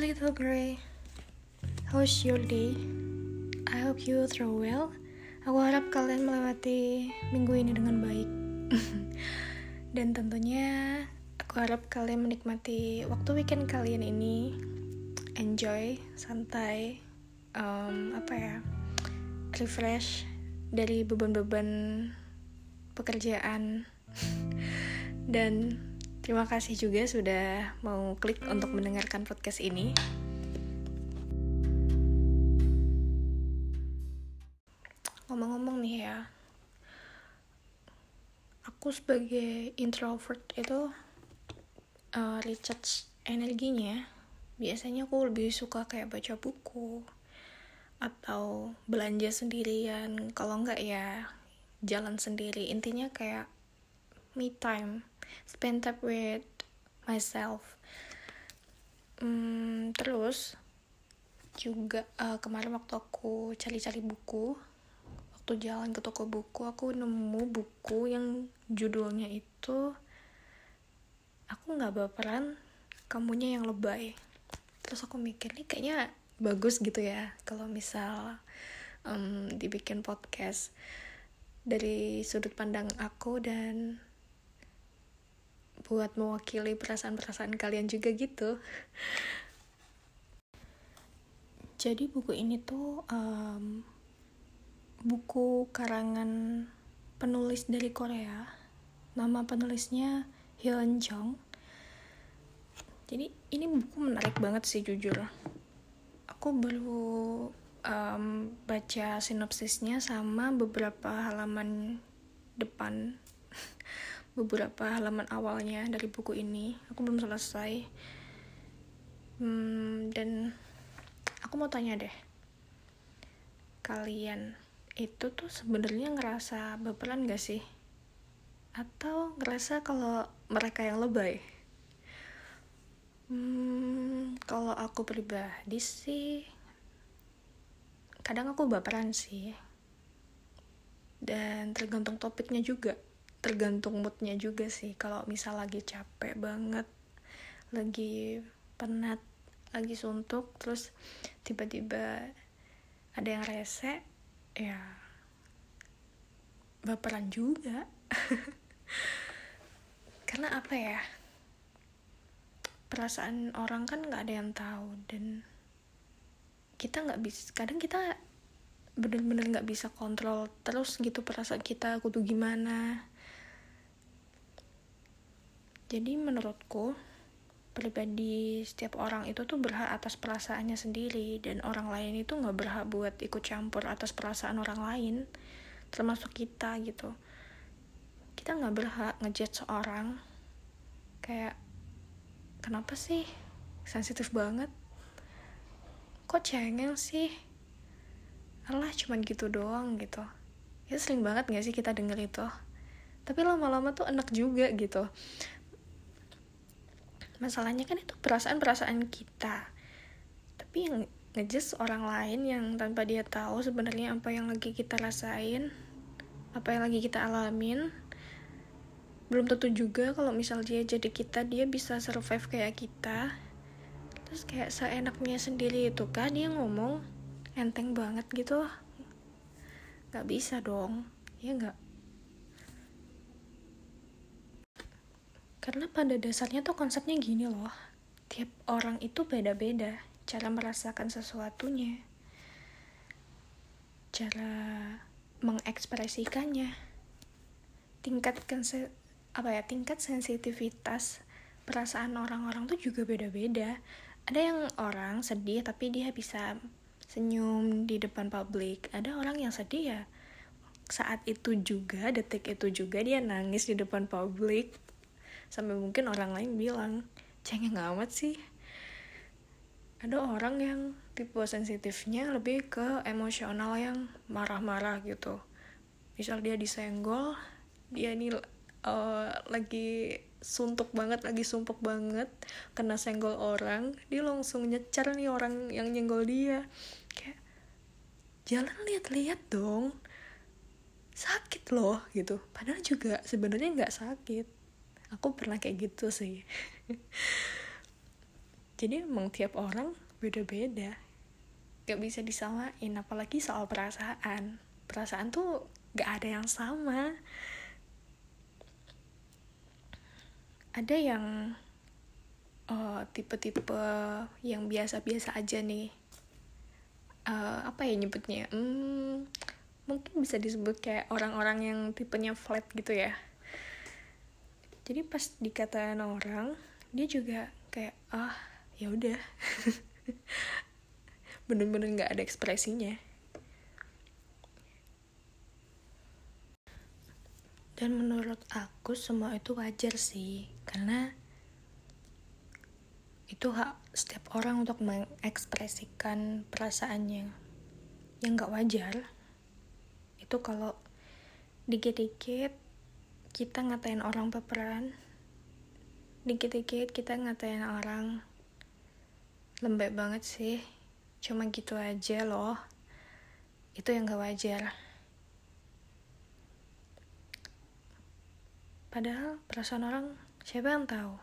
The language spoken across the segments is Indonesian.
little Grey. How's your day? I hope you throw well. Aku harap kalian melewati minggu ini dengan baik. Dan tentunya aku harap kalian menikmati waktu weekend kalian ini. Enjoy, santai, um, apa ya, refresh dari beban-beban pekerjaan. Dan Terima kasih juga sudah mau klik untuk mendengarkan podcast ini. Ngomong-ngomong nih ya, aku sebagai introvert itu uh, recharge energinya. Biasanya aku lebih suka kayak baca buku atau belanja sendirian. Kalau enggak ya jalan sendiri. Intinya kayak me time spend time with myself. Hmm, terus juga uh, kemarin waktu aku cari-cari buku waktu jalan ke toko buku aku nemu buku yang judulnya itu aku nggak baperan kamunya yang lebay. Terus aku mikir nih kayaknya bagus gitu ya kalau misal um, dibikin podcast dari sudut pandang aku dan buat mewakili perasaan-perasaan kalian juga gitu. Jadi buku ini tuh um, buku karangan penulis dari Korea. Nama penulisnya Hyun Jong jadi ini buku menarik banget sih jujur. Aku baru um, baca sinopsisnya sama beberapa halaman depan beberapa halaman awalnya dari buku ini. Aku belum selesai. Hmm, dan aku mau tanya deh. Kalian itu tuh sebenarnya ngerasa baperan gak sih? Atau ngerasa kalau mereka yang lebay? Hmm, kalau aku pribadi sih kadang aku baperan sih. Dan tergantung topiknya juga tergantung moodnya juga sih. Kalau misal lagi capek banget lagi penat lagi suntuk terus tiba-tiba ada yang rese ya baperan juga. Karena apa ya? Perasaan orang kan nggak ada yang tahu dan kita nggak bisa kadang kita bener-bener nggak -bener bisa kontrol terus gitu perasaan kita aku tuh gimana jadi menurutku pribadi setiap orang itu tuh berhak atas perasaannya sendiri dan orang lain itu nggak berhak buat ikut campur atas perasaan orang lain termasuk kita gitu. Kita nggak berhak ngejudge seorang kayak kenapa sih? Sensitif banget. Kok cengeng sih? Alah cuman gitu doang gitu. Ya sering banget gak sih kita denger itu? Tapi lama-lama tuh enak juga gitu masalahnya kan itu perasaan-perasaan kita. Tapi yang ngejus orang lain yang tanpa dia tahu sebenarnya apa yang lagi kita rasain apa yang lagi kita alamin belum tentu juga kalau misal dia jadi kita dia bisa survive kayak kita. Terus kayak seenaknya sendiri itu kan dia ngomong enteng banget gitu. Nggak bisa dong ya nggak Karena pada dasarnya tuh konsepnya gini loh. Tiap orang itu beda-beda cara merasakan sesuatunya. Cara mengekspresikannya. Tingkat konse apa ya, tingkat sensitivitas perasaan orang-orang tuh juga beda-beda. Ada yang orang sedih tapi dia bisa senyum di depan publik. Ada orang yang sedih ya saat itu juga, detik itu juga dia nangis di depan publik sampai mungkin orang lain bilang cengeng amat sih. Ada orang yang tipe sensitifnya lebih ke emosional yang marah-marah gitu. Misal dia disenggol dia ini uh, lagi suntuk banget lagi sumpuk banget kena senggol orang dia langsung nyecar nih orang yang nyenggol dia. Kayak jalan lihat-lihat dong. Sakit loh gitu. Padahal juga sebenarnya nggak sakit aku pernah kayak gitu sih. Jadi emang tiap orang beda-beda. Gak bisa disamain apalagi soal perasaan. Perasaan tuh gak ada yang sama. Ada yang uh, tipe-tipe yang biasa-biasa aja nih. Uh, apa ya nyebutnya? Hmm, mungkin bisa disebut kayak orang-orang yang tipenya flat gitu ya jadi pas dikatain orang dia juga kayak ah ya udah. Bener-bener nggak ada ekspresinya. Dan menurut aku semua itu wajar sih karena itu hak setiap orang untuk mengekspresikan perasaannya. Yang nggak wajar itu kalau dikit-dikit kita ngatain orang peperan dikit-dikit kita ngatain orang. Lembek banget sih cuma gitu aja loh. Itu yang gak wajar. Padahal perasaan orang siapa yang tahu?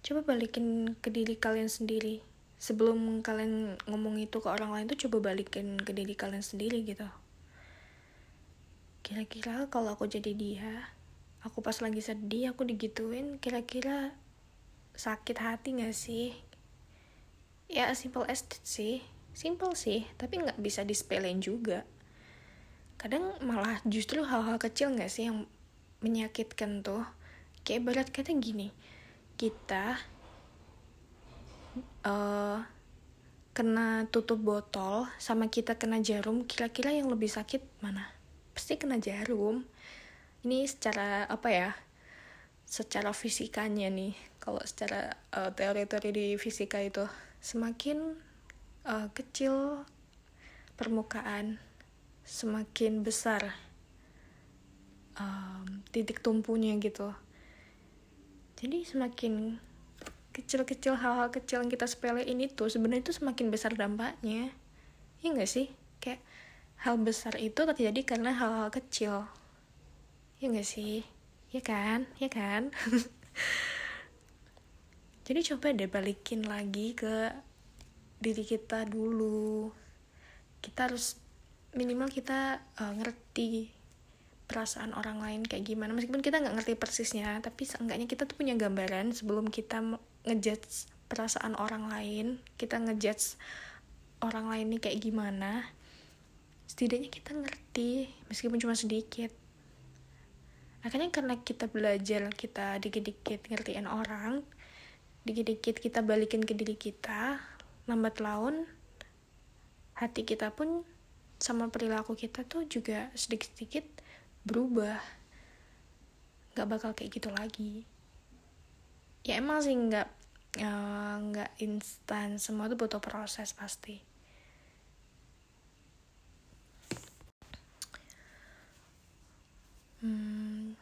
Coba balikin ke diri kalian sendiri. Sebelum kalian ngomong itu ke orang lain tuh coba balikin ke diri kalian sendiri gitu kira-kira kalau aku jadi dia aku pas lagi sedih aku digituin kira-kira sakit hati gak sih? Ya simple as sih. Simple sih tapi nggak bisa dispelein juga. Kadang malah justru hal-hal kecil nggak sih yang menyakitkan tuh? Kayak berat kata gini kita uh, kena tutup botol sama kita kena jarum kira-kira yang lebih sakit mana pasti kena jarum. Ini secara apa ya secara fisikanya nih. Kalau secara uh, teori-teori di fisika itu semakin uh, kecil permukaan semakin besar um, titik tumpunya gitu. Jadi semakin kecil-kecil hal-hal kecil yang kita sepele ini tuh sebenarnya itu semakin besar dampaknya. Ya enggak sih? Kayak hal besar itu terjadi karena hal-hal kecil. Ya enggak sih? Ya kan? Ya kan? Jadi coba deh balikin lagi ke diri kita dulu. Kita harus minimal kita uh, ngerti perasaan orang lain kayak gimana. Meskipun kita nggak ngerti persisnya tapi seenggaknya kita tuh punya gambaran sebelum kita ngejudge perasaan orang lain. Kita ngejudge orang lain ini kayak gimana setidaknya kita ngerti meskipun cuma sedikit. Akhirnya karena kita belajar kita dikit-dikit ngertiin orang dikit-dikit kita balikin ke diri kita lambat laun hati kita pun sama perilaku kita tuh juga sedikit-sedikit berubah. Nggak bakal kayak gitu lagi. Ya emang sih nggak eh, nggak uh, instan semua tuh butuh proses pasti hmm,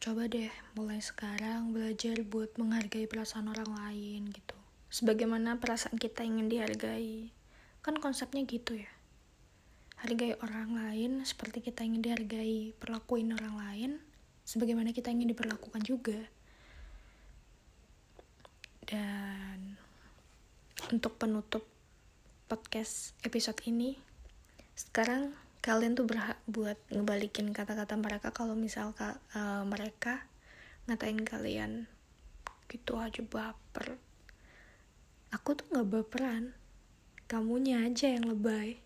coba deh mulai sekarang belajar buat menghargai perasaan orang lain gitu. Sebagaimana perasaan kita ingin dihargai. Kan konsepnya gitu ya. Hargai orang lain seperti kita ingin dihargai perlakuin orang lain sebagaimana kita ingin diperlakukan juga. Dan untuk penutup podcast episode ini sekarang kalian tuh berhak buat ngebalikin kata-kata mereka kalau misal uh, mereka ngatain kalian gitu aja baper. Aku tuh nggak baperan. Kamunya aja yang lebay